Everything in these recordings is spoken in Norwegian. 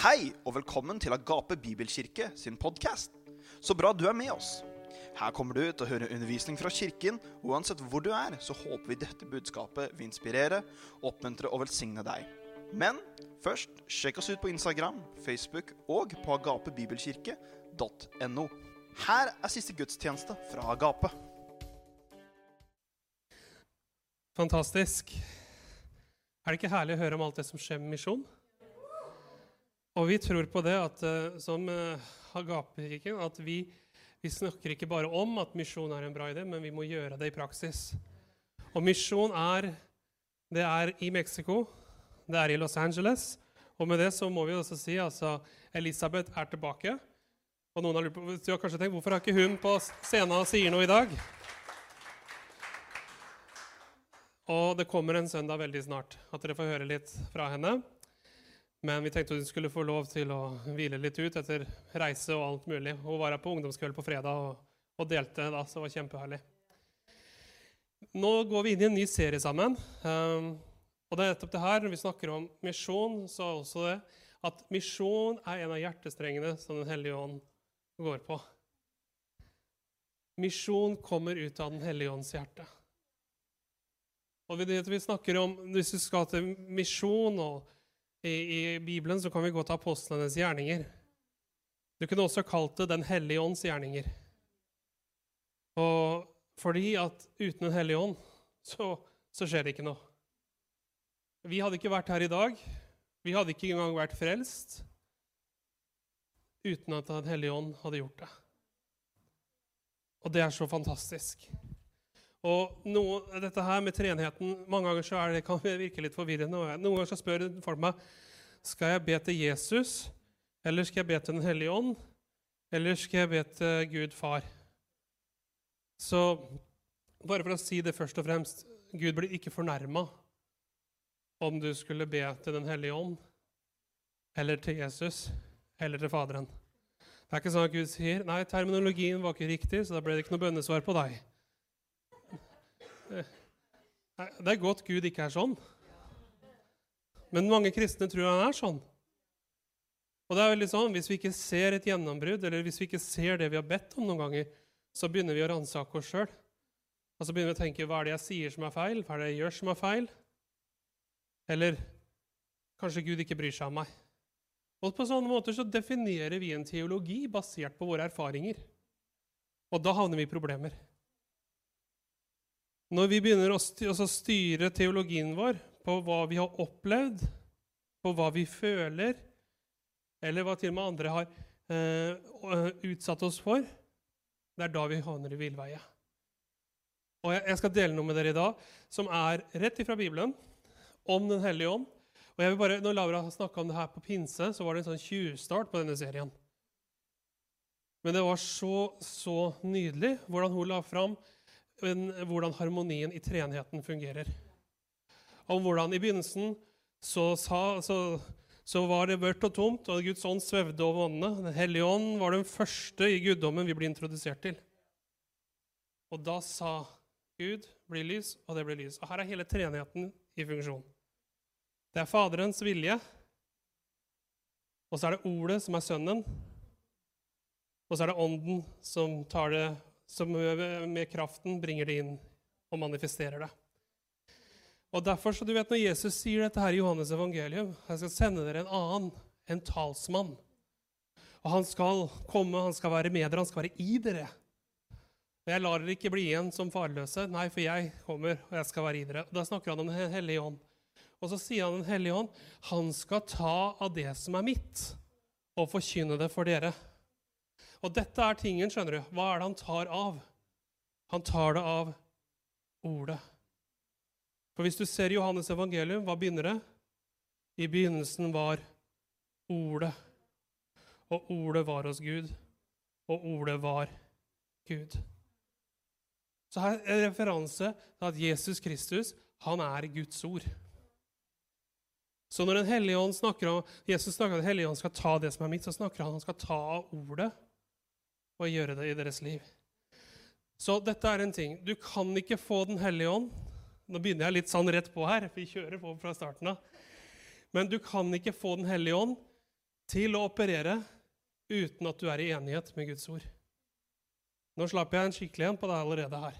Hei og velkommen til Agape Bibelkirke sin podkast. Så bra du er med oss. Her kommer du til å høre undervisning fra kirken. og Uansett hvor du er, så håper vi dette budskapet vil inspirere, oppmuntre og velsigne deg. Men først, sjekk oss ut på Instagram, Facebook og på agapebibelkirke.no. Her er siste gudstjeneste fra Agape. Fantastisk. Er det ikke herlig å høre om alt det som skjer med misjon? Og vi tror på det at, uh, som uh, Agape-kirken at vi, vi, snakker ikke bare om at misjon er en bra idé, men vi må gjøre det i praksis. Og misjon er Det er i Mexico, det er i Los Angeles. Og med det så må vi også si altså Elisabeth er tilbake. Og noen har lurt på, du har kanskje tenkt, Hvorfor har ikke hun på scenen og sier noe i dag? Og det kommer en søndag veldig snart, at dere får høre litt fra henne. Men vi tenkte hun skulle få lov til å hvile litt ut etter reise og alt mulig. Hun var her på ungdomskveld på fredag og, og delte da, så det var kjempeherlig. Nå går vi inn i en ny serie sammen. Um, og det er nettopp det her, Når vi snakker om misjon, så er også det at misjon er en av hjertestrengene som Den hellige ånd går på. Misjon kommer ut av Den hellige ånds hjerte. Og vi snakker om, Hvis du skal til misjon og i, I, Bibelen så kan vi gå til apostlenes gjerninger. Du kunne også kalt det Den hellige ånds gjerninger. Og fordi at uten Den hellige ånd så, så skjer det ikke noe. Vi hadde ikke vært her i dag. Vi hadde ikke engang vært frelst uten at Den hellige ånd hadde gjort det. Og det er så fantastisk. Og noe, dette her med treenheten, Mange ganger så er det, kan det virke litt forvirrende. Noen ganger så spør folk meg skal jeg be til Jesus, eller skal jeg be til Den hellige ånd, eller skal jeg be til Gud far. Så bare for å si det først og fremst Gud blir ikke fornærma om du skulle be til Den hellige ånd, eller til Jesus, eller til Faderen. Det er ikke sånn at Gud sier nei, terminologien var ikke riktig, så da ble det ikke noe bønnesvar på deg. Det er godt Gud ikke er sånn. Men mange kristne tror han er sånn. Og det er veldig sånn, Hvis vi ikke ser et gjennombrudd, eller hvis vi ikke ser det vi har bedt om noen ganger, så begynner vi å ransake oss sjøl. Og så begynner vi å tenke hva er det jeg sier som er feil? Hva er det jeg gjør som er feil? Eller kanskje Gud ikke bryr seg om meg? Og På sånne måter så definerer vi en teologi basert på våre erfaringer. Og da havner vi i problemer. Når vi begynner å styre teologien vår på hva vi har opplevd, på hva vi føler, eller hva til og med andre har eh, utsatt oss for, det er da vi havner i villveie. Og jeg skal dele noe med dere i dag som er rett ifra Bibelen, om Den hellige ånd. Og jeg vil bare, når Laura snakka om det her på pinse, så var det en sånn tjuvstart på denne serien. Men det var så, så nydelig hvordan hun la fram hvordan harmonien i treenheten fungerer. Om hvordan i begynnelsen så, sa, så, så var det mørkt og tomt, og Guds ånd svevde over vannene. Den hellige ånd var den første i guddommen vi ble introdusert til. Og da sa Gud 'bli lys', og det ble lys. Og her er hele treenheten i funksjon. Det er Faderens vilje, og så er det Ordet som er Sønnen, og så er det Ånden som tar det som med kraften bringer det inn og manifesterer det. Og derfor, så du vet, Når Jesus sier dette her i Johannes evangelium Jeg skal sende dere en annen, en talsmann. Og Han skal komme, han skal være med dere, han skal være i dere. Og Jeg lar dere ikke bli igjen som farløse. Nei, for jeg kommer, og jeg skal være i dere. Og Da snakker han om Den hellige ånd. Og så sier han Den hellige ånd, han skal ta av det som er mitt, og forkynne det for dere. Og dette er tingen, skjønner du. Hva er det han tar av? Han tar det av ordet. For hvis du ser Johannes evangelium, hva begynner det? I begynnelsen var Ordet. Og ordet var hos Gud, og ordet var Gud. Så her er en referanse til at Jesus Kristus han er Guds ord. Så når Den hellige ånd snakker om, Jesus snakker om at Den hellige ånd skal ta det som er mitt, så snakker han om han skal ta av ordet og gjøre det i deres liv. Så dette er en ting. Du kan ikke få Den hellige ånd. Nå begynner jeg litt sånn rett på her, for vi kjører på fra starten av. Men du kan ikke få Den hellige ånd til å operere uten at du er i enighet med Guds ord. Nå slapp jeg en skikkelig en på deg allerede her.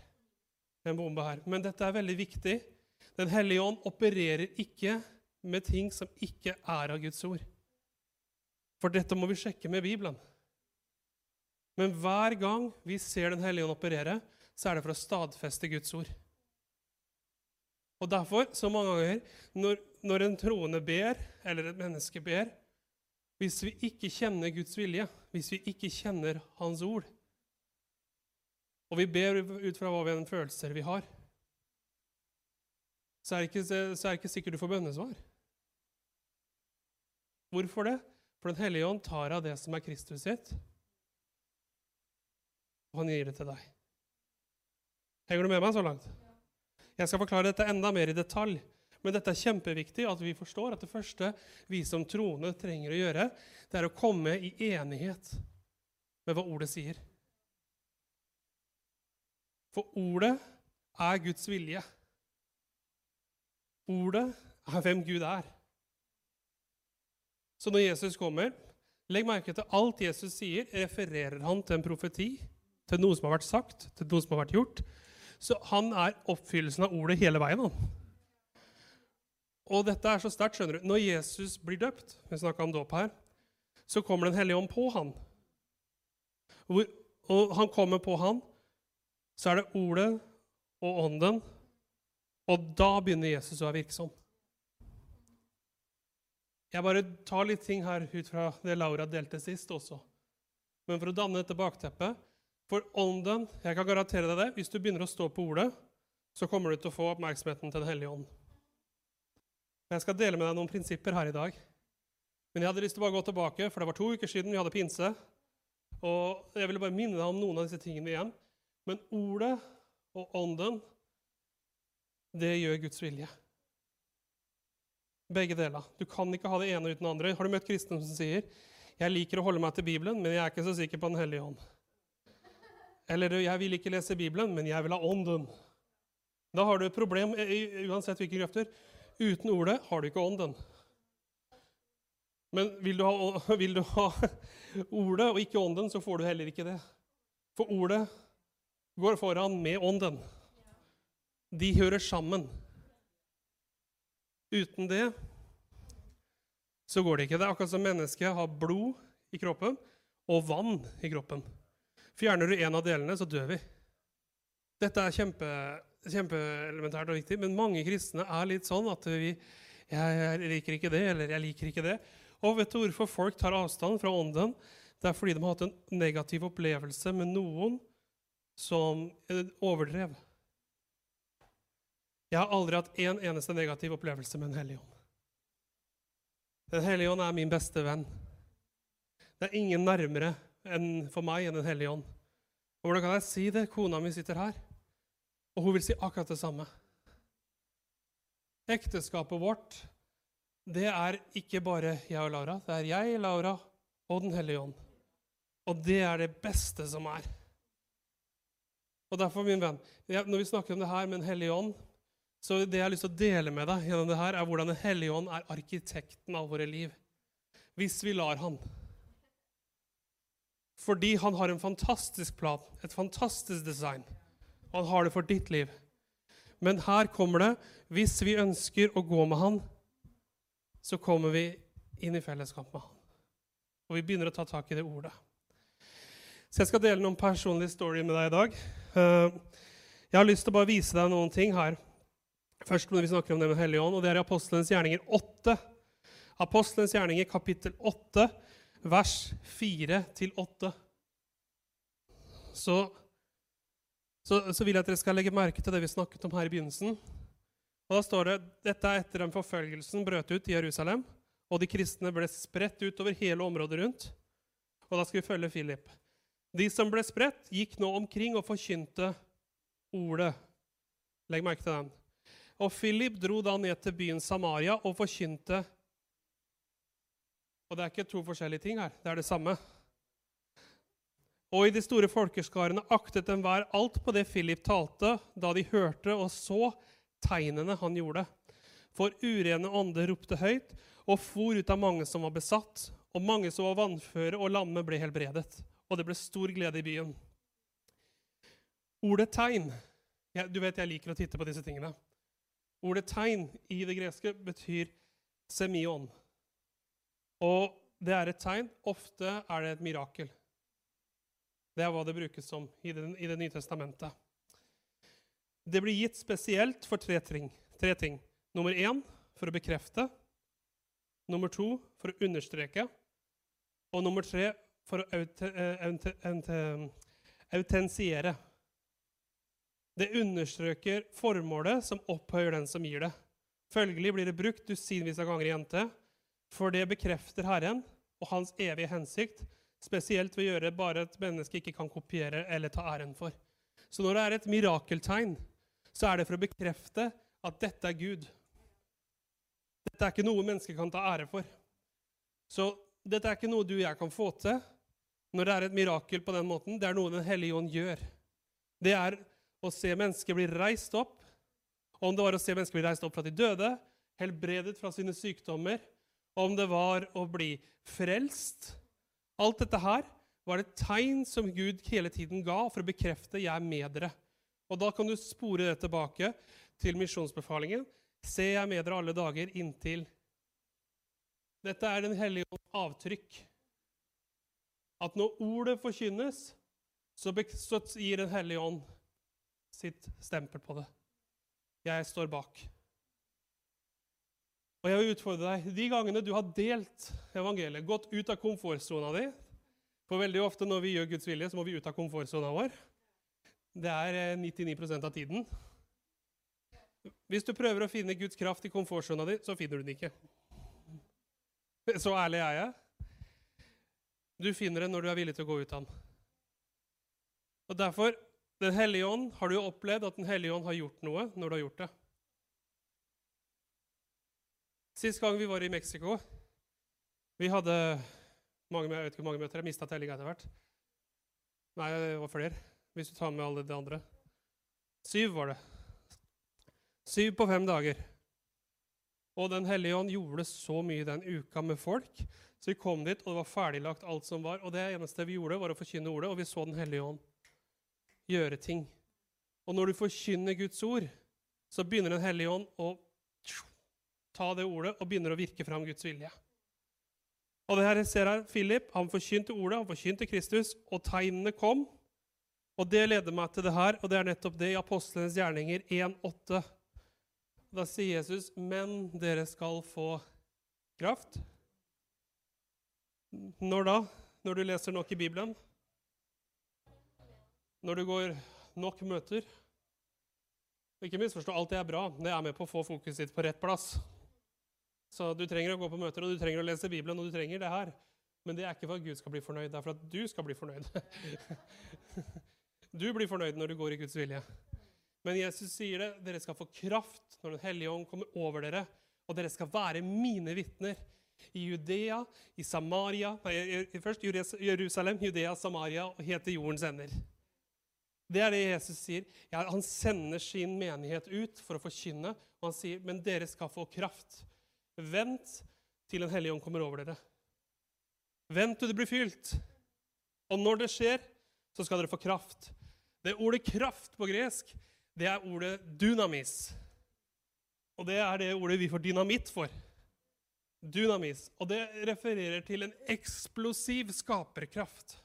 En bombe her. Men dette er veldig viktig. Den hellige ånd opererer ikke med ting som ikke er av Guds ord. For dette må vi sjekke med Bibelen. Men hver gang vi ser Den hellige ånd operere, så er det for å stadfeste Guds ord. Og derfor, så mange ganger, når, når en troende ber, eller et menneske ber Hvis vi ikke kjenner Guds vilje, hvis vi ikke kjenner Hans ord, og vi ber ut fra hva vi har, følelser vi har, så er, ikke, så er det ikke sikkert du får bønnesvar. Hvorfor det? For Den hellige ånd tar av det som er Kristus sitt, og han gir det til deg. Henger du med meg så langt? Jeg skal forklare dette enda mer i detalj. Men dette er kjempeviktig at vi forstår at det første vi som troende trenger å gjøre, det er å komme i enighet med hva ordet sier. For ordet er Guds vilje. Ordet er hvem Gud er. Så når Jesus kommer, legg merke til alt Jesus sier, refererer han til en profeti, til noe som har vært sagt, til noe som har vært gjort. Så han er oppfyllelsen av ordet hele veien. han. Og dette er så sterkt, skjønner du. Når Jesus blir døpt, vi snakka om dåp her, så kommer Den hellige ånd på han. Og han kommer på han, så er det ordet og ånden, og da begynner Jesus å være virksom. Jeg bare tar litt ting her ut fra det Laura delte sist også. Men for å danne dette bakteppet For ånden Jeg kan garantere deg det. Hvis du begynner å stå på ordet, så kommer du til å få oppmerksomheten til Den hellige ånd. Jeg skal dele med deg noen prinsipper her i dag. Men jeg hadde lyst til å bare gå tilbake, for det var to uker siden vi hadde pinse. Og jeg ville bare minne deg om noen av disse tingene igjen. Men ordet og ånden, det gjør Guds vilje. Begge deler. Du kan ikke ha det ene uten det andre. Har du møtt kristne som sier jeg liker å holde meg til Bibelen, men jeg er ikke så sikker på Den hellige ånd? Eller jeg vil ikke lese Bibelen, men jeg vil ha ånden. Da har du et problem uansett hvilke grøfter. Uten ordet har du ikke ånden. Men vil du, ha, vil du ha ordet og ikke ånden, så får du heller ikke det. For ordet går foran med ånden. De hører sammen. Uten det så går det ikke. Det er akkurat som mennesket har blod i kroppen og vann i kroppen. Fjerner du en av delene, så dør vi. Dette er kjempe, kjempeelementært og viktig, men mange kristne er litt sånn at vi jeg, liker ikke det, eller jeg liker ikke det. Og vet du hvorfor folk tar avstand fra ånden? Det er fordi de har hatt en negativ opplevelse med noen som overdrev. Jeg har aldri hatt én en eneste negativ opplevelse med Den hellige ånd. Den hellige ånd er min beste venn. Det er ingen nærmere enn for meg enn Den hellige ånd. Og hvordan kan jeg si det? Kona mi sitter her, og hun vil si akkurat det samme. Ekteskapet vårt, det er ikke bare jeg og Laura. Det er jeg, Laura og Den hellige ånd. Og det er det beste som er. Og derfor, min venn, når vi snakker om det her med Den hellige ånd, så det jeg har lyst til å dele med deg gjennom det her, er hvordan Den hellige ånd er arkitekten av våre liv. Hvis vi lar han. Fordi han har en fantastisk plan, et fantastisk design. Og han har det for ditt liv. Men her kommer det hvis vi ønsker å gå med han, så kommer vi inn i fellesskap med han. Og vi begynner å ta tak i det ordet. Så jeg skal dele noen personlige story med deg i dag. Eh, jeg har lyst til å bare vise deg noen ting her Først når vi snakker om det med Hellige ånd, og det er i Apostelens gjerninger 8. Apostelens gjerninger kapittel 8, vers 4-8. Så, så, så, vil jeg at dere skal legge merke til det vi snakket om her i begynnelsen. Og Da står det dette er etter den forfølgelsen brøt ut i Jerusalem, og de kristne ble spredt utover hele området rundt. Og da skal vi følge Philip. De som ble spredt, gikk nå omkring og forkynte ordet. Legg merke til den. Og Philip dro da ned til byen Samaria og forkynte. Og det er ikke to forskjellige ting her. Det er det samme. Og i de store folkeskarene aktet enhver alt på det Philip talte, da de hørte og så tegnene han gjorde. For urene ånder ropte høyt og for ut av mange som var besatt, og mange som var vannføre og lamme, ble helbredet. Og det ble stor glede i byen. Ordet tegn ja, Du vet jeg liker å titte på disse tingene. Ordet tegn i det greske betyr semion. Og det er et tegn. Ofte er det et mirakel. Det er hva det brukes som i Det, i det nye testamentet. Det blir gitt spesielt for tre ting. Tre ting. Nummer én for å bekrefte. Nummer to for å understreke. Og nummer tre for å eh, autensiere. Det understreker formålet som opphøyer den som gir det. Følgelig blir det brukt dusinvis av ganger i jente, for det bekrefter Herren og hans evige hensikt, spesielt ved å gjøre bare et menneske ikke kan kopiere eller ta æren for. Så når det er et mirakeltegn, så er det for å bekrefte at dette er Gud. Dette er ikke noe mennesket kan ta ære for. Så dette er ikke noe du og jeg kan få til når det er et mirakel på den måten. Det er noe Den hellige ånd gjør. Det er å se mennesker bli reist opp. Om det var å se mennesker bli reist opp fra de døde, helbredet fra sine sykdommer, om det var å bli frelst Alt dette her var det tegn som Gud hele tiden ga for å bekrefte 'jeg er med dere'. Og Da kan du spore det tilbake til misjonsbefalingen. Se, jeg med dere alle dager inntil Dette er Den hellige ånds avtrykk. At når ordet forkynnes, så, gir Den hellige ånd sitt stempel på det. Jeg står bak. Og jeg vil utfordre deg de gangene du har delt evangeliet, gått ut av komfortsona di For veldig ofte når vi gjør Guds vilje, så må vi ut av komfortsona vår. Det er 99 eh, av tiden. Hvis du prøver å finne Guds kraft i komfortsona di, så finner du den ikke. Så ærlig er jeg. Du finner den når du er villig til å gå ut av den. Og Derfor Den hellige ånd, har du opplevd at Den hellige ånd har gjort noe når du har gjort det. Sist gang vi var i Mexico Vi hadde mange, jeg vet ikke mange møter. Jeg mista tellinga etter hvert. Nei, det var flere, hvis du tar med alle de andre. Syv var det. Syv på fem dager. Og Den hellige ånd gjorde så mye den uka med folk. Så vi kom dit, og det var ferdiglagt alt som var. Og det eneste vi gjorde, var å forkynne ordet, og vi så Den hellige ånd gjøre ting. Og når du forkynner Guds ord, så begynner Den hellige ånd å ta det ordet og begynner å virke fram Guds vilje. Og det her jeg ser her, Philip han forkynte ordet, han forkynte Kristus, og tegnene kom. Og Det leder meg til det her, og det er nettopp det i Apostlenes gjerninger 1,8. Da sier Jesus, 'Men dere skal få kraft'. Når da? Når du leser nok i Bibelen? Når du går nok møter? Ikke misforstå, alt det er bra. Det er med på å få fokuset ditt på rett plass. Så du trenger å gå på møter, og du trenger å lese Bibelen, og du trenger det her. Men det er ikke for at Gud skal bli fornøyd, det er for at du skal bli fornøyd. du blir fornøyd når du går i Guds vilje. Men Jesus sier det, dere skal få kraft når Den hellige ånd kommer over dere, og dere skal være mine vitner i Judea, i Samaria nei, Først Jerusalem, Judea, Samaria og helt jordens ender. Det er det Jesus sier. Ja, han sender sin menighet ut for å forkynne, og han sier, men dere skal få kraft. Vent til Den hellige ånd kommer over dere. Vent til det blir fylt. Og når det skjer, så skal dere få kraft. Det ordet 'kraft' på gresk, det er ordet 'dynamis'. Og det er det ordet vi får dynamitt for. Dynamis. Og det refererer til en eksplosiv skaperkraft.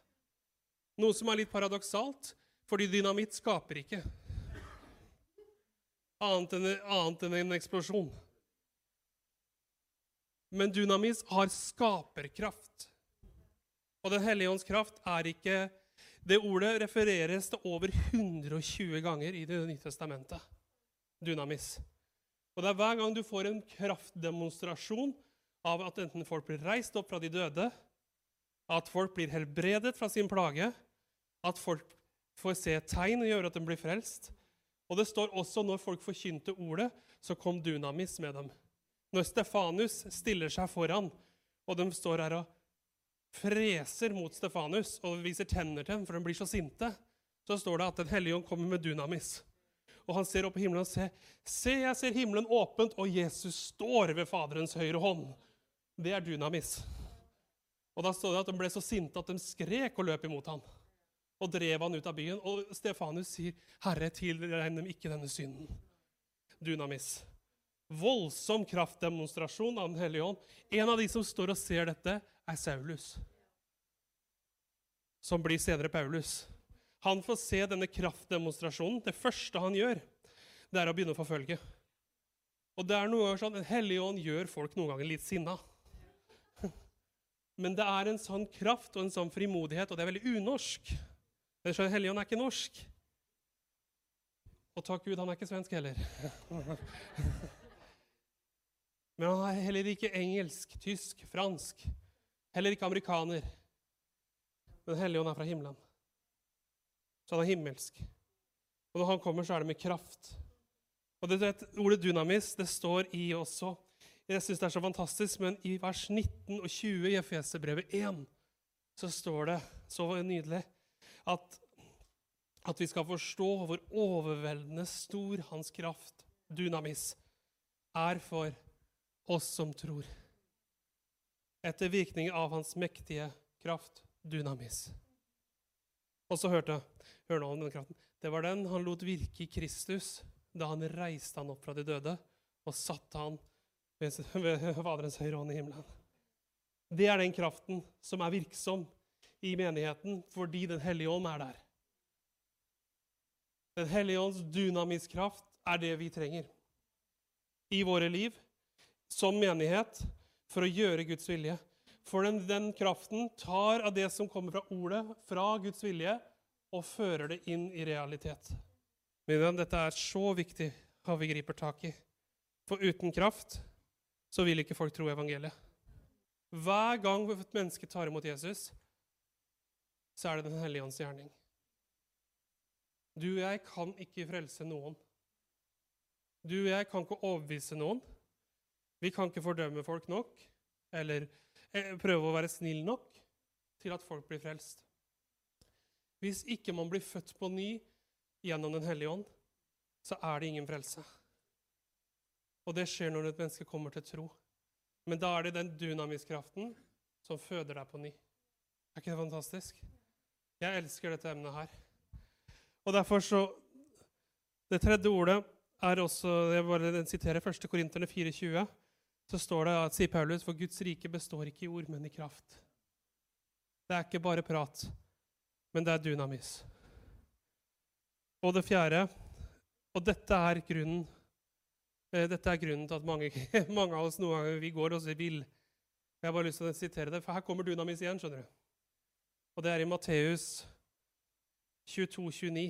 Noe som er litt paradoksalt, fordi dynamitt skaper ikke annet enn, annet enn en eksplosjon. Men dynamis har skaperkraft. Og Den hellige ånds kraft er ikke Det ordet refereres til over 120 ganger i Det nye testamentet. Dynamis. Og det er hver gang du får en kraftdemonstrasjon av at enten folk blir reist opp fra de døde, at folk blir helbredet fra sin plage, at folk får se tegn og gjøre at de blir frelst. Og det står også når folk forkynte ordet, så kom dunamis med dem. Når Stefanus stiller seg foran, og de står her og freser mot Stefanus og viser tenner til ham, for de blir så sinte, så står det at Den hellige ånd kommer med dunamis. Og han ser opp i himmelen og ser Se, jeg ser himmelen åpent, og Jesus står ved Faderens høyre hånd. Det er dunamis. Og da står det at de ble så sinte at de skrek og løp imot ham. Og drev han ut av byen. Og Stefanus sier, 'Herre, tilregn dem ikke denne synden.' Dunamis. Voldsom kraftdemonstrasjon av Den hellige ånd. En av de som står og ser dette, er Saulus, som blir senere Paulus. Han får se denne kraftdemonstrasjonen. Det første han gjør, det er å begynne å forfølge. Og det er noe ganger sånn, Den hellige ånd gjør folk noen ganger litt sinna. Men det er en sånn kraft og en sånn frimodighet, og det er veldig unorsk. Den hellige ånd er ikke norsk. Og takk Gud, han er ikke svensk heller. Men han er heller ikke engelsk, tysk, fransk. Heller ikke amerikaner. Men hellige ånd er fra himmelen. Så han er himmelsk. Og når han kommer, så er det med kraft. Og det, det Ordet dynamis det står i også Jeg syns det er så fantastisk, men i vers 19 og 20 i Efeserbrevet 1 så står det så nydelig at, at vi skal forstå hvor overveldende stor hans kraft, dynamis, er for oss som tror. Etter virkning av hans mektige kraft, dynamis. Og så hørte hør nå om den kraften. Det var den han lot virke i Kristus da han reiste han opp fra de døde og satte han ved, ved Faderens høyre hånd i himmelen. Det er den kraften som er virksom i menigheten fordi Den hellige ånd er der. Den hellige ånds dynamiskraft er det vi trenger i våre liv som menighet for å gjøre Guds vilje. For den, den kraften tar av det som kommer fra ordet, fra Guds vilje, og fører det inn i realitet. Venn, dette er så viktig at vi griper tak i. For uten kraft så vil ikke folk tro evangeliet. Hver gang et menneske tar imot Jesus, så er det Den hellige ånds gjerning. Du og jeg kan ikke frelse noen. Du og jeg kan ikke overbevise noen. Vi kan ikke fordømme folk nok eller eh, prøve å være snill nok til at folk blir frelst. Hvis ikke man blir født på ny gjennom Den hellige ånd, så er det ingen frelse. Og det skjer når et menneske kommer til tro. Men da er det den dynamiskraften som føder deg på ny. Er ikke det fantastisk? Jeg elsker dette emnet her. Og derfor så Det tredje ordet er også Jeg bare siterer 1. Korinterne 4,20. Så står det sier Paulus, for Guds rike består ikke i ord, men i kraft. Det er ikke bare prat, men det er dynamis. Og det fjerde Og dette er grunnen eh, dette er grunnen til at mange, mange av oss noen ganger vi går og så vil. Jeg har bare lyst til å sitere det, for her kommer dynamis igjen. skjønner du. Og det er i Matteus 22, 29.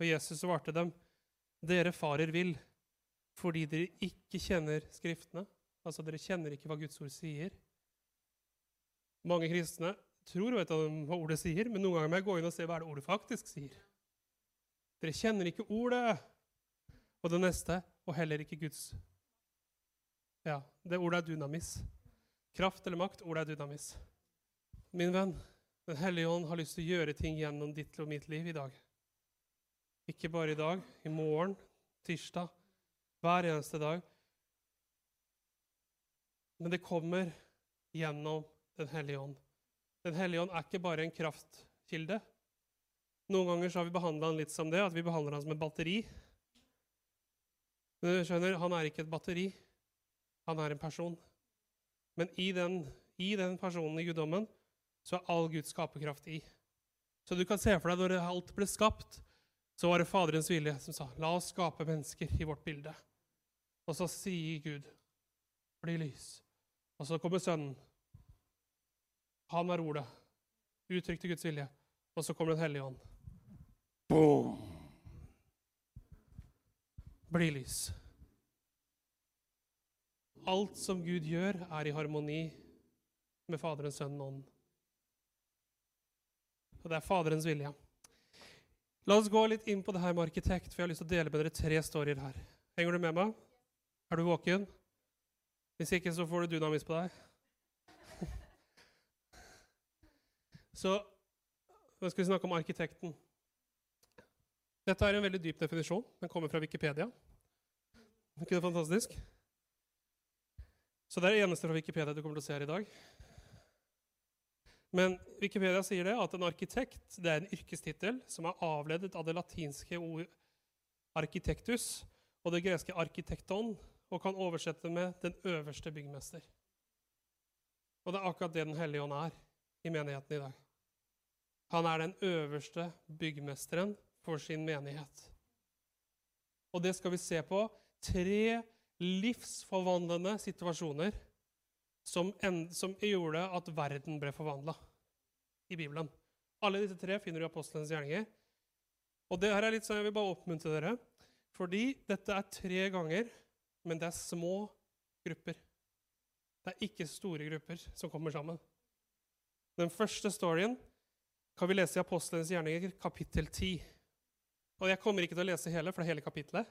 Og Jesus svarte dem, dere farer vill fordi dere ikke kjenner Skriftene. Altså, dere kjenner ikke hva Guds ord sier. Mange kristne tror og vet hva ordet sier, men noen ganger må jeg gå inn og se hva det ordet faktisk sier. Dere kjenner ikke ordet. Og det neste og heller ikke Guds. Ja, det ordet er dynamis. Kraft eller makt, ordet er dynamis. Min venn, Den hellige ånd har lyst til å gjøre ting gjennom ditt og mitt liv i dag. Ikke bare i dag, i morgen, tirsdag, hver eneste dag. Men det kommer gjennom Den hellige ånd. Den hellige ånd er ikke bare en kraftkilde. Noen ganger så har vi behandla han litt som det, at vi behandler han som et batteri. Men du skjønner, han er ikke et batteri. Han er en person. Men i den, i den personen i guddommen så er all Guds skaperkraft i. Så du kan se for deg når alt ble skapt, så var det Faderens vilje som sa, 'La oss skape mennesker i vårt bilde'. Og så sier Gud, 'Bli lys'. Og så kommer Sønnen. Han er ordet. Uttrykte Guds vilje. Og så kommer Den hellige ånd. Boom! Bli lys. Alt som Gud gjør, er i harmoni med Faderen, Sønnen og Ånden. Og det er Faderens vilje. La oss gå litt inn på det her med arkitekt, for jeg har lyst til å dele med dere tre storyer her. Henger du med meg? Er du våken? Hvis ikke, så får du dynamis på deg. Så nå skal vi snakke om arkitekten. Dette er en veldig dyp definisjon. Den kommer fra Wikipedia. Er ikke det fantastisk? Så det er det eneste fra Wikipedia du kommer til å se her i dag. Men Wikipedia sier det at en arkitekt det er en yrkestittel som er avledet av det latinske ordet arkitektus og det greske arkitekton, og kan oversette med 'den øverste byggmester'. Og det er akkurat det Den hellige ånd er i menigheten i dag. Han er den øverste byggmesteren for sin menighet. Og det skal vi se på. Tre livsforvandlende situasjoner som, en, som gjorde at verden ble forvandla i Bibelen. Alle disse tre finner du i apostelens gjerninger. Og det her er litt sånn, Jeg vil bare oppmuntre dere, fordi dette er tre ganger, men det er små grupper. Det er ikke store grupper som kommer sammen. Den første storyen kan vi lese i Apostlenes gjerninger, kapittel 10. Og Jeg kommer ikke til å lese hele, for det er hele kapittelet.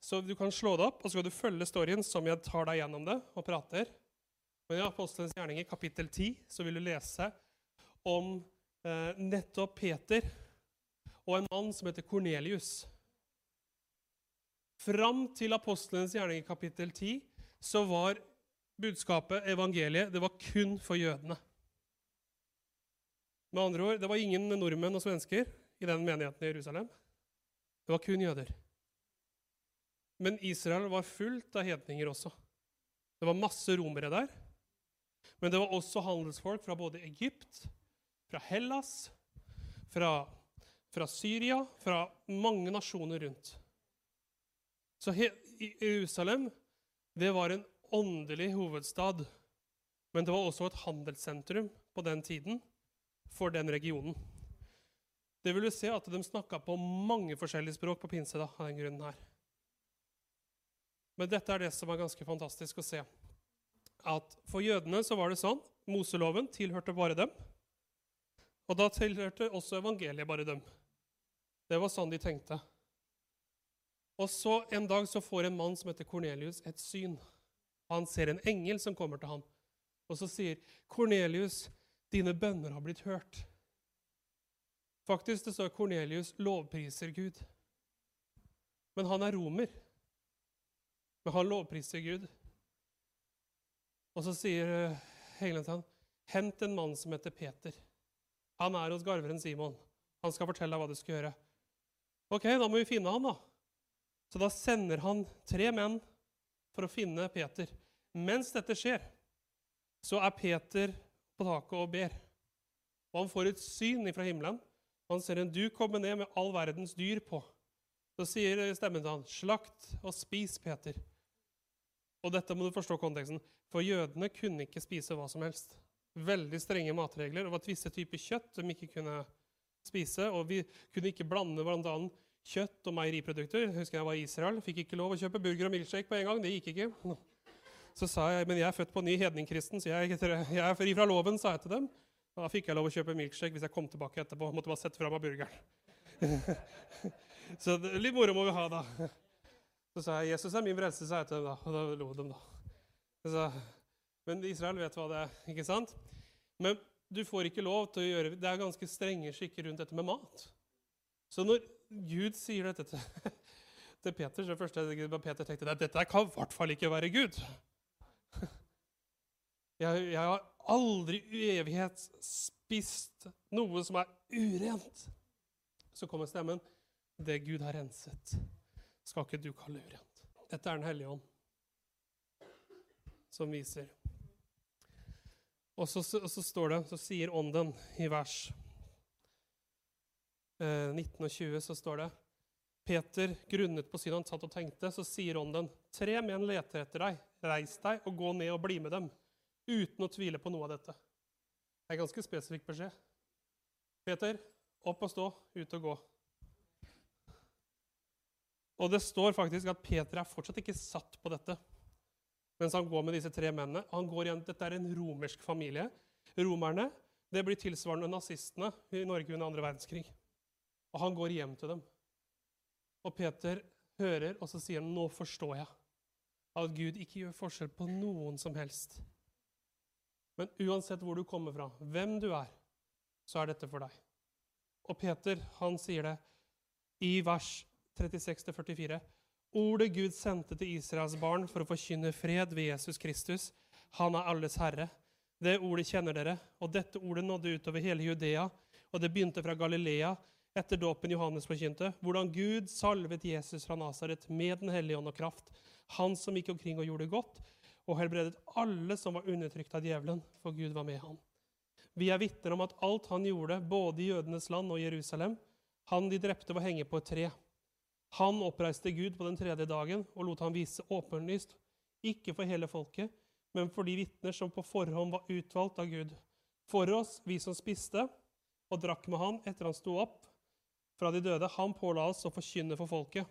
Så du kan slå det opp, og så skal du følge storyen som jeg tar deg gjennom det og prater. Men i Apostlenes gjerninger, kapittel 10, så vil du lese om eh, nettopp Peter og en mann som heter Kornelius. Fram til apostelens gjerning i kapittel 10 så var budskapet, evangeliet, det var kun for jødene. Med andre ord, det var ingen nordmenn og svensker i den menigheten i Jerusalem. Det var kun jøder. Men Israel var fullt av hedninger også. Det var masse romere der. Men det var også handelsfolk fra både Egypt, fra Hellas, fra, fra Syria, fra mange nasjoner rundt. Så Jerusalem det var en åndelig hovedstad, men det var også et handelssentrum på den tiden for den regionen. Det vil du se at De snakka på mange forskjellige språk på pinse. da, av den grunnen her. Men dette er det som er ganske fantastisk å se. At For jødene så var det sånn Moseloven tilhørte bare dem. Og da tilhørte også evangeliet bare dem. Det var sånn de tenkte. Og så En dag så får en mann som heter Kornelius, et syn. Han ser en engel som kommer til ham, og så sier Kornelius, dine bønner har blitt hørt. Faktisk det står Kornelius lovpriser Gud. Men han er romer. Men han lovpriser Gud. Og så sier eh, engelen til ham, hent en mann som heter Peter. Han er hos garveren Simon. Han skal fortelle deg hva du skal gjøre. Ok, da må vi finne han, da. Så da sender han tre menn for å finne Peter. Mens dette skjer, så er Peter på taket og ber. Og han får et syn fra himmelen. Han ser en duk komme ned med all verdens dyr på. Så sier stemmen til han, 'Slakt og spis, Peter'. Og dette må du forstå konteksten. For jødene kunne ikke spise hva som helst. Veldig strenge matregler. Det var visse typer kjøtt de ikke kunne spise. Og vi kunne ikke blande bl.a kjøtt og meieriprodukter. Jeg husker jeg var i Israel, fikk ikke lov å kjøpe burger og milkshake på en gang. Det gikk ikke. Så sa jeg men jeg er født på ny hedningkristen, så jeg, jeg er fri fra loven, sa jeg til dem. Og da fikk jeg lov å kjøpe milkshake hvis jeg kom tilbake etterpå. Måtte bare sette fra meg burgeren. så det, litt moro må vi ha, da. Så sa jeg 'Jesus er min frelse', sa jeg til dem da. Og da lo de, da. Så, men Israel vet hva det er, ikke sant? Men du får ikke lov til å gjøre Det er ganske strenge skikker rundt dette med mat. Så når Gud sier dette til, til Peter, så det første Peter tenkte at dette kan i hvert fall ikke være Gud. Jeg, jeg har aldri i evighet spist noe som er urent. Så kommer stemmen. Det Gud har renset, skal ikke du kalle urent. Dette er Den hellige ånd som viser. Og så, så, så står det, så sier Ånden i vers 19 eh, og 20 så står det Peter grunnet på synet han satt og tenkte, så sier ånden, tre menn leter etter deg. Reis deg og gå ned og bli med dem, uten å tvile på noe av dette. Det er ganske spesifikk beskjed. Peter, opp og stå, ut og gå. Og det står faktisk at Peter er fortsatt ikke satt på dette mens han går med disse tre mennene. Han går igjen, Dette er en romersk familie. Romerne det blir tilsvarende nazistene i Norge under andre verdenskrig. Og han går hjem til dem. Og Peter hører, og så sier han, 'Nå forstår jeg at Gud ikke gjør forskjell på noen som helst.' Men uansett hvor du kommer fra, hvem du er, så er dette for deg. Og Peter han sier det i vers 36-44. Ordet Gud sendte til Israels barn for å forkynne fred ved Jesus Kristus. Han er alles herre. Det ordet kjenner dere, og dette ordet nådde utover hele Judea, og det begynte fra Galilea etter dåpen Johannes forkynte, hvordan Gud salvet Jesus fra Nasaret med Den hellige ånd og kraft, han som gikk omkring og gjorde godt, og helbredet alle som var undertrykt av djevelen, for Gud var med ham. Vi er vitner om at alt han gjorde, både i jødenes land og Jerusalem, han de drepte, var henge på et tre. Han oppreiste Gud på den tredje dagen og lot han vise åpenlyst, ikke for hele folket, men for de vitner som på forhånd var utvalgt av Gud. For oss, vi som spiste og drakk med han etter han sto opp fra de døde, han påla oss å forkynne for folket.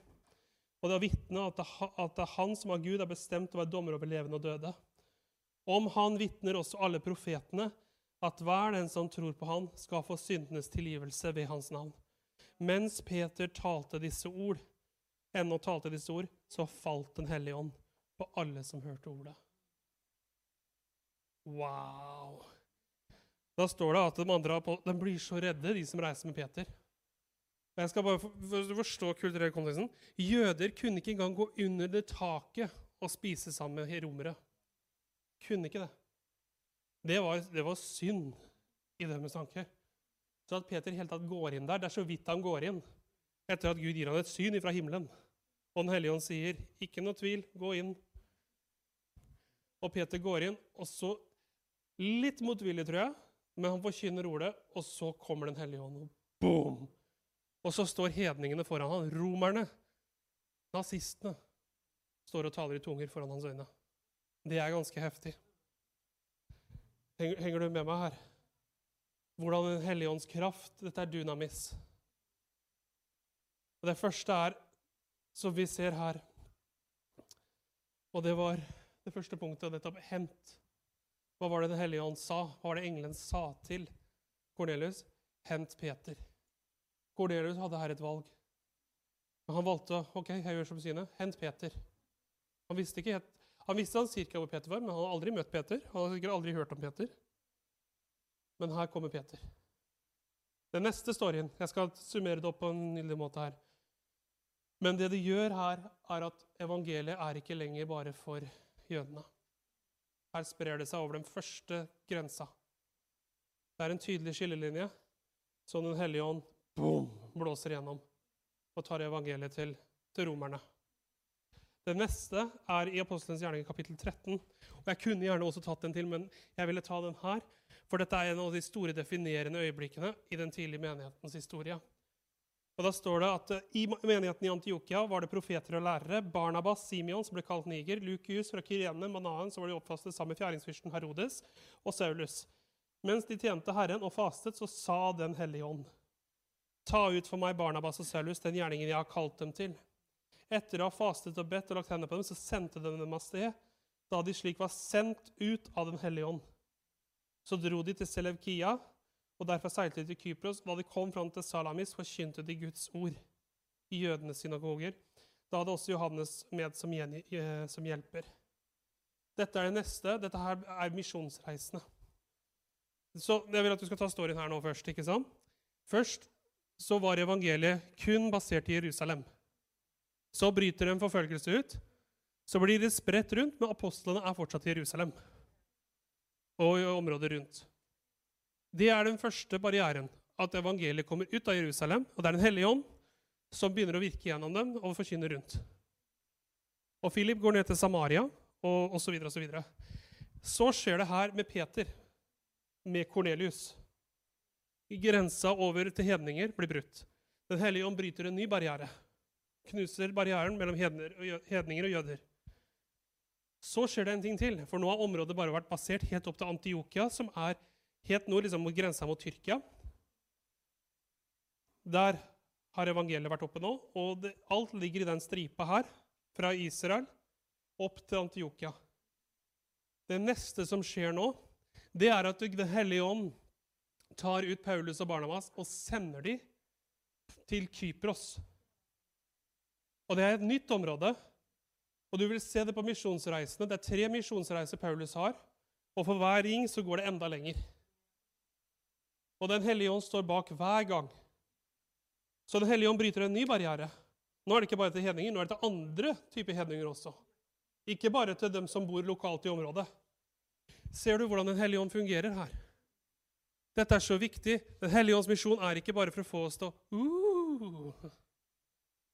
Og det å vitne at, det er han som av Gud er bestemt å være dommer over levende og døde. Om han vitner også alle profetene, at hver den som tror på han, skal få syndenes tilgivelse ved hans navn. Mens Peter talte disse ord, ennå talte disse ord, så falt Den hellige ånd på alle som hørte ordet. Wow! Da står det at de andre de blir så redde, de som reiser med Peter. Jeg skal bare for, forstå kulturell konteksten. Jøder kunne ikke engang gå under det taket og spise sammen med romere. Kunne ikke det. Det var, det var synd i deres tanke. Så at Peter helt tatt går inn der, det er så vidt han går inn etter at Gud gir ham et syn fra himmelen. Og Den hellige ånd sier, 'Ikke noe tvil, gå inn'. Og Peter går inn, og så Litt motvillig, tror jeg, men han forkynner ordet, og så kommer Den hellige ånd. Og boom! Og så står hedningene foran ham. romerne, nazistene, står og taler i tunger foran hans øyne. Det er ganske heftig. Henger, henger du med meg her? Hvordan Den hellige ånds kraft Dette er dynamis. Og Det første er, som vi ser her Og det var det første punktet, nettopp hent. Hva var det Den hellige ånd sa? Hva var det engelen sa til Kornelius? Hent Peter. Kornelius hadde her et valg. Men han valgte ok, jeg gjør som sine. Hent Peter. Han visste ikke helt, han visste han cirka hvor Peter var, men han hadde aldri møtt Peter. Han hadde sikkert aldri hørt om Peter. Men her kommer Peter. Den neste storyen Jeg skal summere det opp på en nydelig måte her. Men det det gjør her, er at evangeliet er ikke lenger bare for jødene. Her sprer det seg over den første grensa. Det er en tydelig skillelinje som Den hellige ånd boom, blåser gjennom og tar evangeliet til, til romerne. Det neste er i Apostelens gjerning kapittel 13. og Jeg kunne gjerne også tatt den til, men jeg ville ta den her. For dette er en av de store definerende øyeblikkene i den tidlige menighetens historie. Og Da står det at eh, i menigheten i Antiokia var det profeter og lærere. Barnabas, Simeon, som ble kalt Niger, Lukius fra Kyrene, Manaen, som de oppfastet sammen med fjæringsfyrsten Herodes, og Saulus. Mens de tjente Herren og fastet, så sa Den hellige ånd.: Ta ut for meg Barnabas og Saulus den gjerningen jeg har kalt dem til. Etter å ha fastet og bedt og lagt hendene på dem, så sendte de dem av sted. Da de slik var sendt ut av Den hellige ånd. Så dro de til Selevkia og Derfor seilte de til Kypros. Da de kom fram til Salamis, forkynte de Guds ord i jødenes synagoger. Da hadde også Johannes med som, eh, som hjelper. Dette er det neste. Dette her er misjonsreisende. Så Jeg vil at du skal ta storyen her nå først. ikke sant? Først så var evangeliet kun basert i Jerusalem. Så bryter en forfølgelse ut. Så blir det spredt rundt, men apostlene er fortsatt i Jerusalem og i området rundt. Det er den første barrieren. At evangeliet kommer ut av Jerusalem, og det er Den hellige ånd som begynner å virke gjennom dem og forkynne rundt. Og Philip går ned til Samaria, og osv. Så, så, videre. så skjer det her med Peter, med Kornelius. Grensa over til hedninger blir brutt. Den hellige ånd bryter en ny barriere. Knuser barrieren mellom hedninger og jøder. Så skjer det en ting til, for nå har området bare vært basert helt opp til Antiokia, som er helt nord, liksom mot grensa mot Tyrkia. Der har evangeliet vært oppe nå, og det, alt ligger i den stripa her, fra Israel opp til Antiokia. Det neste som skjer nå, det er at Den hellige ånd tar ut Paulus og Barnabas og sender dem til Kypros. Og Det er et nytt område. Og Du vil se det på misjonsreisene. Det er tre misjonsreiser Paulus har. Og for hver ring så går det enda lenger. Og Den hellige ånd står bak hver gang. Så Den hellige ånd bryter en ny barriere. Nå er det ikke bare til hedninger, nå er det til andre typer hedninger også. Ikke bare til dem som bor lokalt i området. Ser du hvordan Den hellige ånd fungerer her? Dette er så viktig. Den hellige ånds misjon er ikke bare for å få oss til å uh,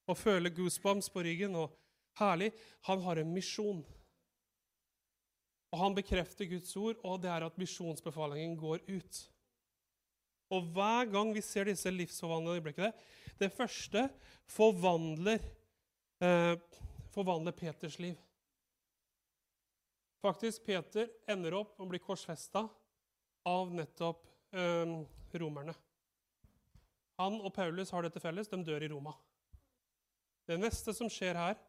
og føle goosebumps på ryggen og herlig. Han har en misjon. Og han bekrefter Guds ord, og det er at misjonsbefalingen går ut. Og hver gang vi ser disse livsforvandlende øyeblikkene Det første forvandler, eh, forvandler Peters liv. Faktisk, Peter ender opp og blir bli korsfesta av nettopp eh, romerne. Han og Paulus har dette felles. De dør i Roma. Det neste som skjer her,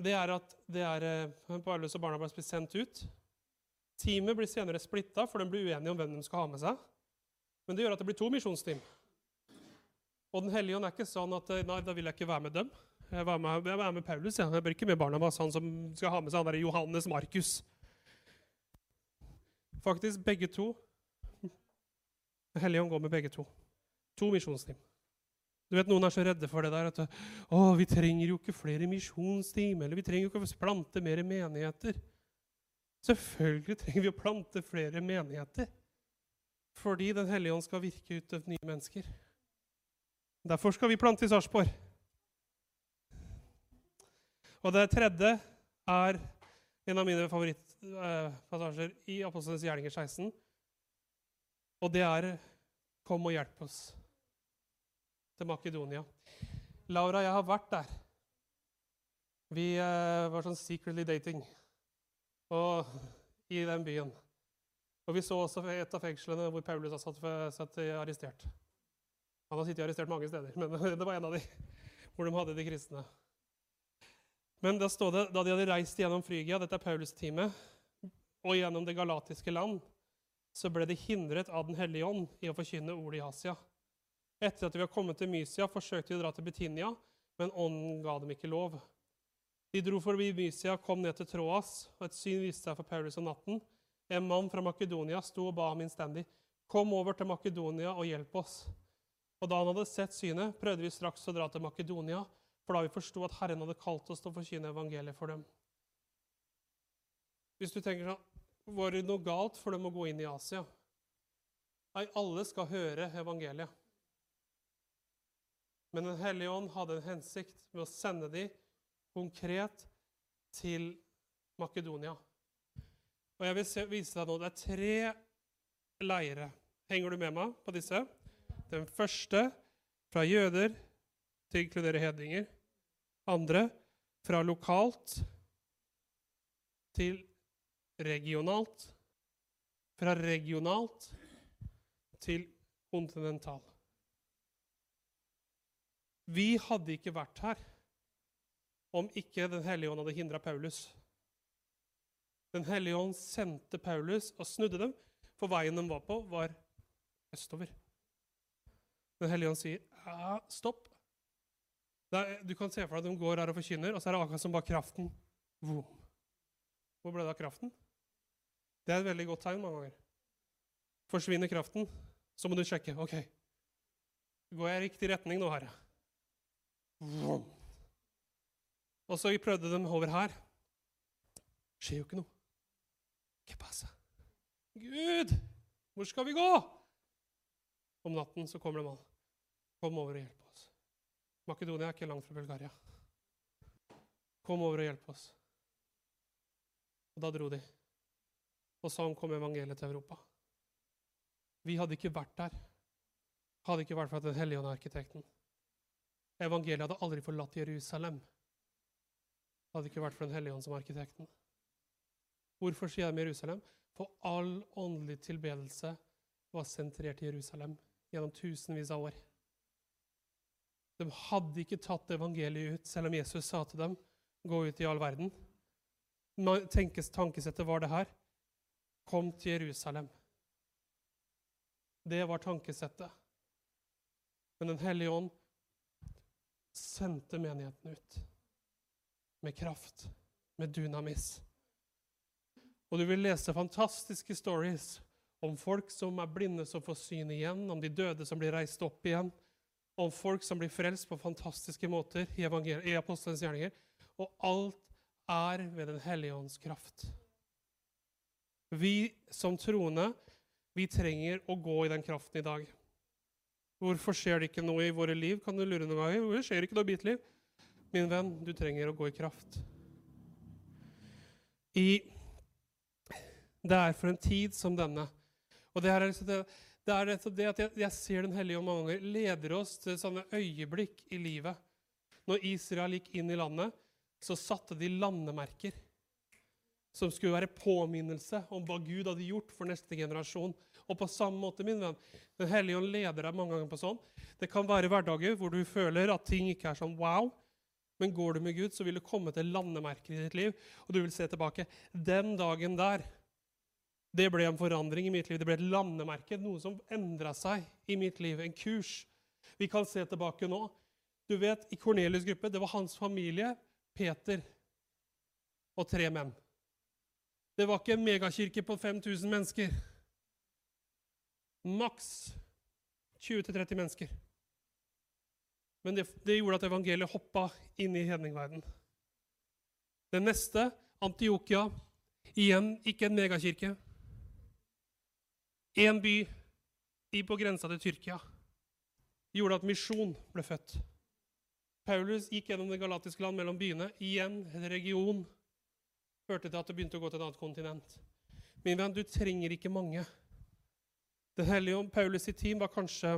det er at det er, eh, Paulus og Barnabas blir sendt ut. Teamet blir senere splitta, for de blir uenige om hvem de skal ha med seg. Men det gjør at det blir to misjonsteam. Og Den hellige ånd er ikke sånn at nei, da vil jeg ikke være med dem. Jeg vil med, jeg med Paulus. Ja. Jeg blir ikke med Barnabas, han som skal ha med seg han der Johannes Markus. Faktisk begge to. Den hellige ånd går med begge to. To misjonsteam. Du vet, Noen er så redde for det der at å, vi trenger jo ikke flere misjonsteam, eller vi trenger jo ikke å plante mer menigheter. Selvfølgelig trenger vi å plante flere menigheter. Fordi Den hellige ånd skal virke ut av nye mennesker. Derfor skal vi plante i Sarpsborg. Og det tredje er en av mine favorittpassasjer i Apostlenes gjerninger 16. Og det er 'Kom og hjelp oss' til Makedonia. Laura jeg har vært der. Vi eh, var sånn secretly dating og, i den byen. Og Vi så også et av fengslene hvor Paulus har satt, satt arrestert. Han har sittet arrestert mange steder, men det var en av de hvor de hadde de kristne. Men da stod det, da de hadde reist gjennom Frygia, dette er Paulus-teamet, og gjennom det galatiske land, så ble de hindret av Den hellige ånd i å forkynne ordet i Asia. Etter at de var kommet til Mysia, forsøkte de å dra til Betinia, men ånden ga dem ikke lov. De dro forbi Mysia, kom ned til Troas, og et syn viste seg for Paulus om natten. En mann fra Makedonia sto og ba ham innstendig. Kom over til Makedonia og hjelp oss. Og da han hadde sett synet, prøvde vi straks å dra til Makedonia, for da vi forsto at Herren hadde kalt oss til å forkynne evangeliet for dem. Hvis du tenker sånn Var det noe galt for dem å gå inn i Asia? Nei, alle skal høre evangeliet. Men Den hellige ånd hadde en hensikt med å sende dem konkret til Makedonia. Og Jeg vil se, vise deg nå, Det er tre leire. Henger du med meg på disse? Den første fra jøder til å inkludere hedninger. Andre fra lokalt til regionalt. Fra regionalt til kontinental. Vi hadde ikke vært her om ikke Den hellige ånd hadde hindra Paulus. Den hellige ånd sendte Paulus og snudde dem, for veien de var på, var østover. Den hellige ånd sier, ja, 'Stopp. Er, du kan se for deg at de går her og forkynner, og så er det akkurat som bare kraften. Hvor ble det av kraften? Det er et veldig godt tegn mange ganger. Forsvinner kraften, så må du sjekke. OK, går jeg i riktig retning nå, Herre? Vroom! Og så prøvde de over her. Skjer jo ikke noe. Hva passa? Gud, hvor skal vi gå? Om natten så kommer det mann. Kom over og hjelp. oss. Makedonia er ikke langt fra Bulgaria. Kom over og hjelp oss. Og Da dro de. Og sånn kom evangeliet til Europa. Vi hadde ikke vært der hadde ikke vært for at Den hellige ånd er arkitekten. Evangeliet hadde aldri forlatt Jerusalem. hadde ikke vært for Den hellige ånd som arkitekten. Hvorfor sier med Jerusalem? For all åndelig tilbedelse var sentrert i Jerusalem gjennom tusenvis av år. De hadde ikke tatt evangeliet ut, selv om Jesus sa til dem gå ut i all verden. Tankesettet var det her. Kom til Jerusalem. Det var tankesettet. Men Den hellige ånd sendte menigheten ut med kraft, med dunamis. Og du vil lese fantastiske stories om folk som er blinde som får syn igjen, om de døde som blir reist opp igjen, om folk som blir frelst på fantastiske måter i, i apostelens gjerninger. Og alt er ved Den hellige ånds kraft. Vi som troende, vi trenger å gå i den kraften i dag. Hvorfor skjer det ikke noe i våre liv? Kan du lure noen ganger? Hvorfor skjer det ikke noe i mitt liv? Min venn, du trenger å gå i kraft. I, det er for en tid som denne. Og det er, liksom det, det er det at jeg, jeg ser Den hellige ånd mange ganger leder oss til sånne øyeblikk i livet. Når Israel gikk inn i landet, så satte de landemerker som skulle være påminnelse om hva Gud hadde gjort for neste generasjon. Og på samme måte, min venn, Den hellige ånd leder deg mange ganger på sånn. Det kan være hverdager hvor du føler at ting ikke er sånn wow. Men går du med Gud, så vil du komme til landemerker i ditt liv, og du vil se tilbake. Den dagen der, det ble en forandring i mitt liv. Det ble et landemerke, noe som endra seg i mitt liv. En kurs. Vi kan se tilbake nå. Du vet, I Kornelius' gruppe det var hans familie, Peter og tre menn. Det var ikke en megakirke på 5000 mennesker. Maks 20-30 mennesker. Men det, det, gjorde at evangeliet hoppa inn i hedningverden. Den neste, Antiokia, igjen ikke en megakirke. Én by på grensa til Tyrkia gjorde at misjon ble født. Paulus gikk gjennom det galatiske land mellom byene. Igjen en region førte til at det begynte å gå til et annet kontinent. Min venn, du trenger ikke mange. Den hellige om Paulus sitt team var kanskje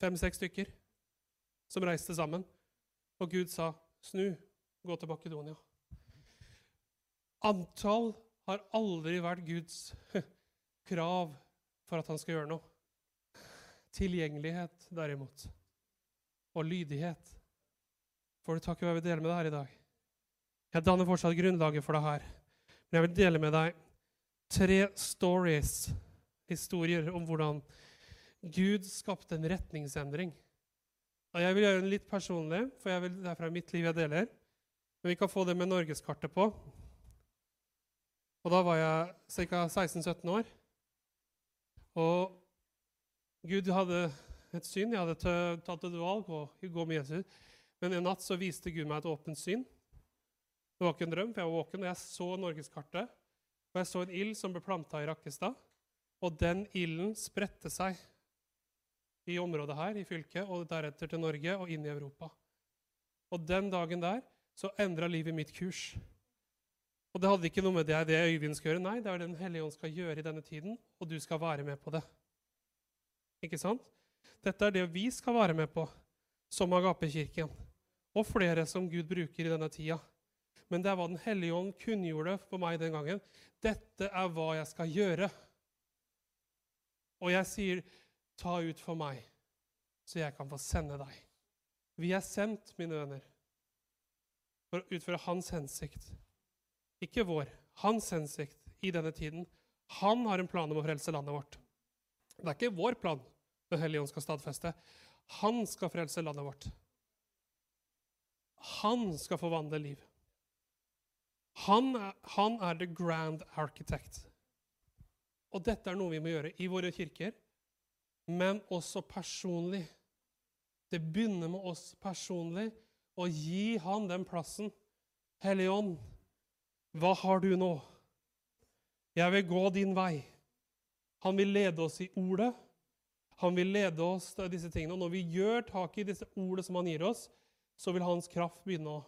fem-seks stykker som reiste sammen. Og Gud sa, 'Snu, gå til Makedonia'. Antall har aldri vært Guds krav for at han skal gjøre noe. Tilgjengelighet, derimot, og lydighet får du takke være vi deler med deg her i dag. Jeg danner fortsatt grunnlaget for det her. Men jeg vil dele med deg tre stories, historier om hvordan Gud skapte en retningsendring. Og Jeg vil gjøre den litt personlig, for vil, det er fra mitt liv jeg deler. Men vi kan få det med norgeskartet på. Og Da var jeg ca. 16-17 år. Og Gud hadde et syn. Jeg hadde tatt et valg og gå med Jesus. Men en natt så viste Gud meg et åpent syn. Det var ikke en drøm, for jeg var våken, og jeg så norgeskartet. Og jeg så en ild som ble planta i Rakkestad. Og den ilden spredte seg i området her i fylket, og deretter til Norge og inn i Europa. Og den dagen der så endra livet mitt kurs. Og det hadde ikke noe med det, det Øyvind skal gjøre. Nei, det er det Den hellige ånd skal gjøre i denne tiden, og du skal være med på det. Ikke sant? Dette er det vi skal være med på som Agapekirken, og flere som Gud bruker i denne tida men det er hva Den hellige ånd kunngjorde for meg den gangen. Dette er hva jeg skal gjøre. Og jeg sier, ta ut for meg, så jeg kan få sende deg. Vi er sendt, mine venner, for å utføre Hans hensikt. Ikke vår. Hans hensikt i denne tiden. Han har en plan om å frelse landet vårt. Det er ikke vår plan Den hellige ånd skal stadfeste. Han skal frelse landet vårt. Han skal forvandle liv. Han er, han er the grand architect. Og dette er noe vi må gjøre i våre kirker, men også personlig. Det begynner med oss personlig, å gi han den plassen. Hellige Ånd, hva har du nå? Jeg vil gå din vei. Han vil lede oss i ordet. Han vil lede oss til disse tingene. Og når vi gjør tak i disse ordene som han gir oss, så vil hans kraft begynne å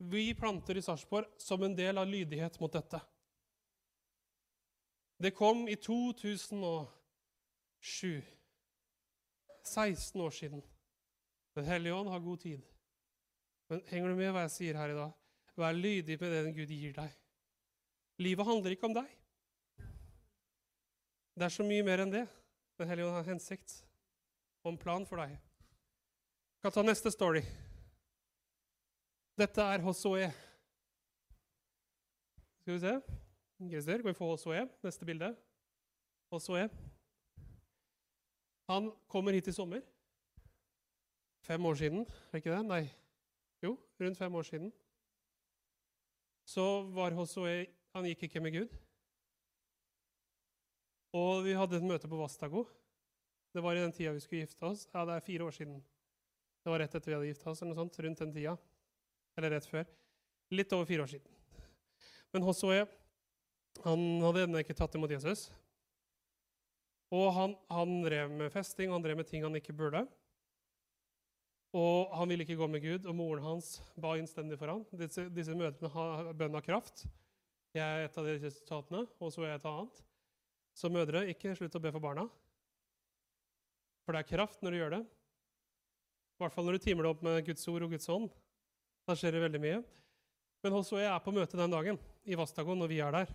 vi planter i Sarpsborg som en del av lydighet mot dette. Det kom i 2007. 16 år siden. Den hellige ånd har god tid. Men henger du med hva jeg sier her i dag? Vær lydig med det Gud gir deg. Livet handler ikke om deg. Det er så mye mer enn det. Den hellige ånd har hensikt og en plan for deg. Jeg kan ta neste story. Dette er HSOE. Skal vi se Kan vi få HSOE? Neste bilde. HSOE. Han kommer hit i sommer. Fem år siden, er ikke det? Nei. Jo, rundt fem år siden. Så var HSOE Han gikk ikke med Gud. Og vi hadde et møte på Vastago. Det var i den tida vi skulle gifte oss. Ja, det er fire år siden. Det var rett etter vi hadde gifta oss. eller noe sånt, rundt den tida. Eller rett før. Litt over fire år siden. Men Hosoe Han hadde ennå ikke tatt imot Jesus. Og han, han drev med festing, han drev med ting han ikke burde. Og han ville ikke gå med Gud, og moren hans ba innstendig for ham. Disse, disse mødrene har bønn av kraft. Jeg er et av de resultatene, og så er jeg et annet. Så mødre, ikke slutt å be for barna. For det er kraft når du gjør det. I hvert fall når du timer det opp med Guds ord og Guds ånd. Da skjer det veldig mye. Men også jeg er på møte den dagen i Vastagon når vi er der.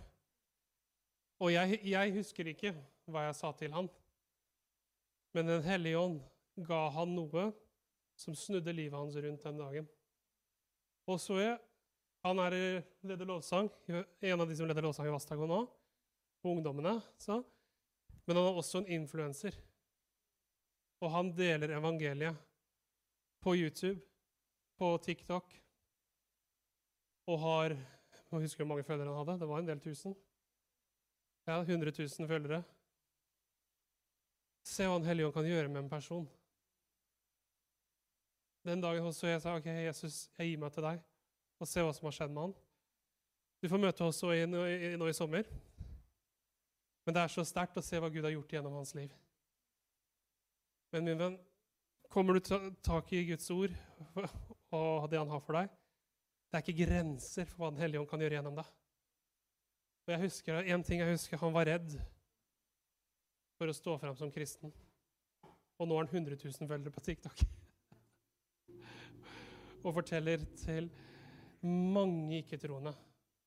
Og jeg, jeg husker ikke hva jeg sa til han. Men Den hellige ånd ga han noe som snudde livet hans rundt den dagen. Og så er han er leder lovsang, en av de som leder lovsang i Vastagon nå, på ungdommene. Så. Men han er også en influenser. Og han deler evangeliet på YouTube, på TikTok, og har Jeg husker hvor mange følgere han hadde. Det var en del tusen. Ja, 100 000 følgere. Se hva Den hellige ånd kan gjøre med en person. Den dagen så jeg sa ok, Jesus, jeg gir meg til deg, og se hva som har skjedd med han. Du får møte oss nå i sommer. Men det er så sterkt å se hva Gud har gjort gjennom hans liv. Men min venn, kommer du tak i Guds ord og det han har for deg, det er ikke grenser for hva Den hellige ånd kan gjøre gjennom deg. Og jeg husker, En ting jeg husker, han var redd for å stå fram som kristen. Og nå har han 100 000 følgere på TikTok. og forteller til mange ikke-troende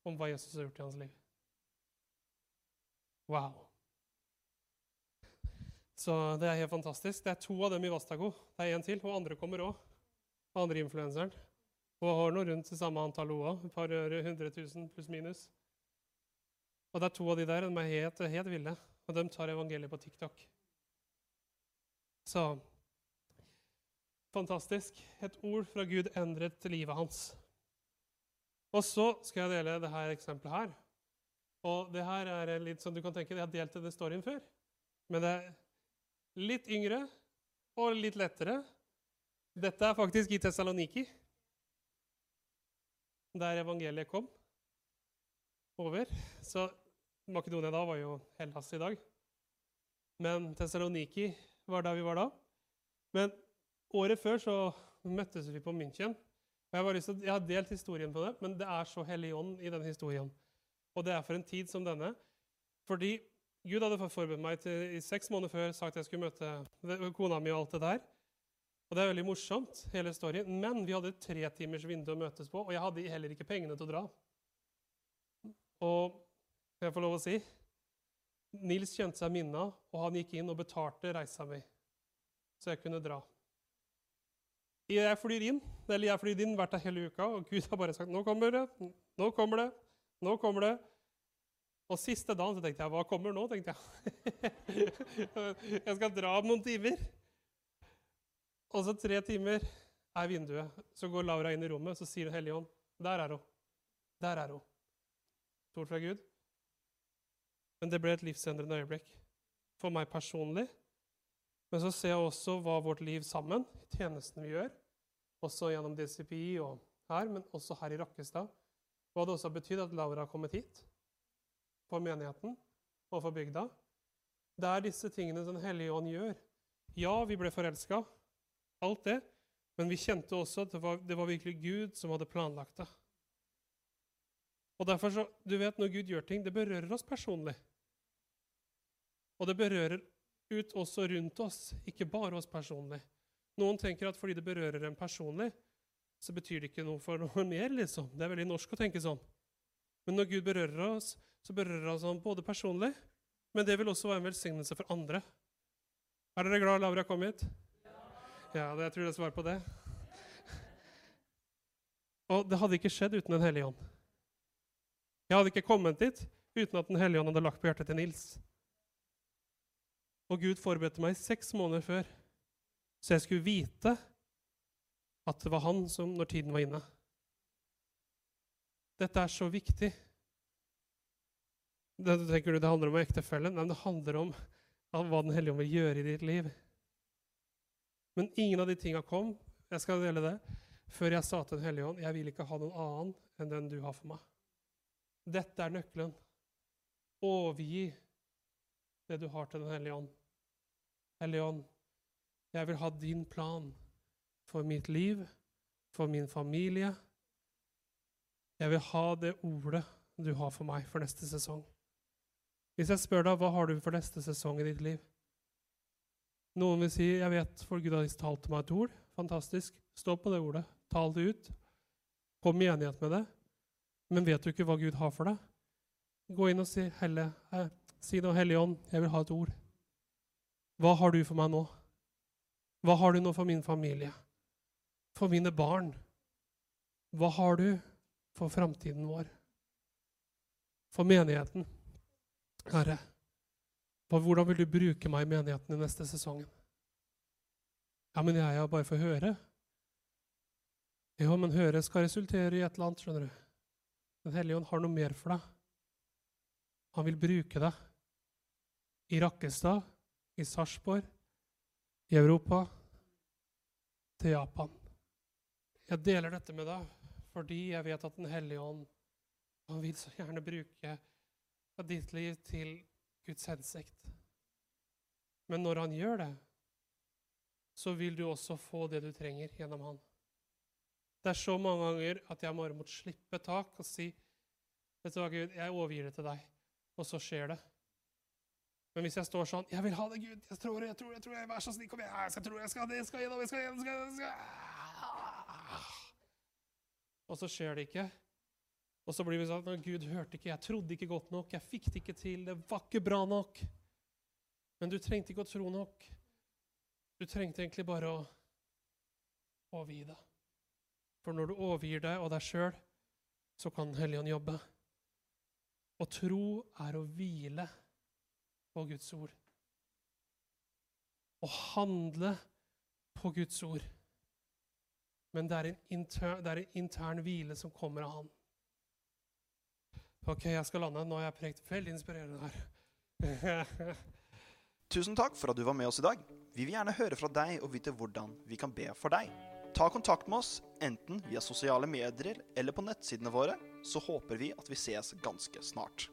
om hva Jesus har gjort i hans liv. Wow. Så det er helt fantastisk. Det er to av dem i Vastago. Det er én til, og andre kommer òg. Andre influenseren. Og har nå rundt det samme antall òg. Et par hundre tusen pluss minus. Og det er to av de der. De er helt, helt ville. Og de tar evangeliet på TikTok. Så fantastisk. Et ord fra Gud endret livet hans. Og så skal jeg dele dette eksempelet her. Og det her er litt som du kan tenke, Jeg har delt denne storyen før. Men det er litt yngre og litt lettere. Dette er faktisk i Tessaloniki, der evangeliet kom over. Så Makedonia da var jo Hellas i dag. Men Tessaloniki var der vi var da. Men året før så møttes vi på München. Jeg, jeg, har delt historien på det, men det er så hellig ånd i den historien. Og det er for en tid som denne. Fordi Gud hadde forberedt meg til i seks måneder før sagt at jeg skulle møte kona mi. Og alt det der. Og det er veldig morsomt, hele storyen. Men vi hadde et tre timers vindu å møtes på, og jeg hadde heller ikke pengene til å dra. Og jeg får lov å si Nils kjente seg minna, og han gikk inn og betalte reisa mi, så jeg kunne dra. Jeg flyr inn, eller jeg flyr inn hvert av hele uka, og Gud har bare sagt 'Nå kommer det, nå kommer det, nå kommer det'. Og siste dagen så tenkte jeg 'Hva kommer nå?' tenkte jeg. jeg skal dra om noen timer. Og så tre timer er vinduet. Så går Laura inn i rommet, så sier Den hellige ånd 'Der er hun. Der er hun.' Stort fra Gud. Men det ble et livsendrende øyeblikk for meg personlig. Men så ser jeg også hva vårt liv sammen, tjenesten vi gjør, også gjennom DCPI og her, men også her i Rakkestad, hva det også har betydd at Laura har kommet hit, for menigheten og for bygda. Det er disse tingene Den hellige ånd gjør. Ja, vi ble forelska, alt det, men vi kjente også at det var, det var virkelig Gud som hadde planlagt det. Og derfor så, du vet, Når Gud gjør ting, det berører oss personlig. Og det berører ut også rundt oss, ikke bare oss personlig. Noen tenker at fordi det berører en personlig, så betyr det ikke noe for noe mer. liksom. Det er veldig norsk å tenke sånn. Men når Gud berører oss, så berører han oss både personlig, men det vil også være en velsignelse for andre. Er dere glad Laura kom hit? Ja, jeg tror det er svar på det. Og det hadde ikke skjedd uten Den hellige ånd. Jeg hadde ikke kommet dit uten at Den hellige ånd hadde lagt på hjertet til Nils. Og Gud forberedte meg seks måneder før, så jeg skulle vite at det var han som når tiden var inne. Dette er så viktig. Det, tenker du det handler om ektefellen? Nei, det handler om hva Den hellige ånd vil gjøre i ditt liv. Men ingen av de tinga kom jeg skal dele det, før jeg sa til Den hellige ånd jeg vil ikke ha noen annen enn den du har for meg. Dette er nøkkelen. overgi det du har til Den hellige ånd. Hellige ånd, jeg vil ha din plan for mitt liv, for min familie. Jeg vil ha det ordet du har for meg for neste sesong. Hvis jeg spør deg, hva har du for neste sesong i ditt liv? Noen vil si, jeg vet, for Gud har talt til meg et ord. Fantastisk. Stå på det ordet. Tal det ut. Kom i enighet med det. Men vet du ikke hva Gud har for deg? Gå inn og si, Helle, eh, si noe, Hellige Ånd, jeg vil ha et ord. Hva har du for meg nå? Hva har du nå for min familie? For mine barn? Hva har du for framtiden vår? For menigheten? Herre, hvordan vil du bruke meg i menigheten i neste sesongen? Ja, men jeg er bare for å høre. Ja, men høre skal resultere i et eller annet, skjønner du. Den hellige ånd har noe mer for deg. Han vil bruke deg i Rakkestad, i Sarpsborg, i Europa, til Japan. Jeg deler dette med deg fordi jeg vet at Den hellige ånd han vil så gjerne bruke ditt liv til Guds hensikt. Men når han gjør det, så vil du også få det du trenger gjennom han. Det er så mange ganger at jeg bare måtte slippe tak og si Vet du hva, Gud, jeg overgir det til deg. Og så skjer det. Men hvis jeg står sånn 'Jeg vil ha det, Gud. Jeg tror, jeg tror, jeg tror, jeg, Vær så snill, kom igjen. Jeg skal tro, jeg skal det, jeg skal gjennom, jeg skal gjennom, jeg skal, jeg skal. Og så skjer det ikke. Og så blir vi sånn Gud hørte ikke, jeg trodde ikke godt nok, jeg fikk det ikke til, det var ikke bra nok. Men du trengte ikke å tro nok. Du trengte egentlig bare å overgi deg. For når du overgir deg og deg sjøl, så kan Helligånd jobbe. Å tro er å hvile på Guds ord. Å handle på Guds ord. Men det er en intern, det er en intern hvile som kommer av Han. Ok, jeg skal lande. Nå har jeg prekt veldig inspirerende her. Tusen takk for at du var med oss i dag. Vi vil gjerne høre fra deg og vite hvordan vi kan be for deg. Ta kontakt med oss enten via sosiale medier eller på nettsidene våre, så håper vi at vi ses ganske snart.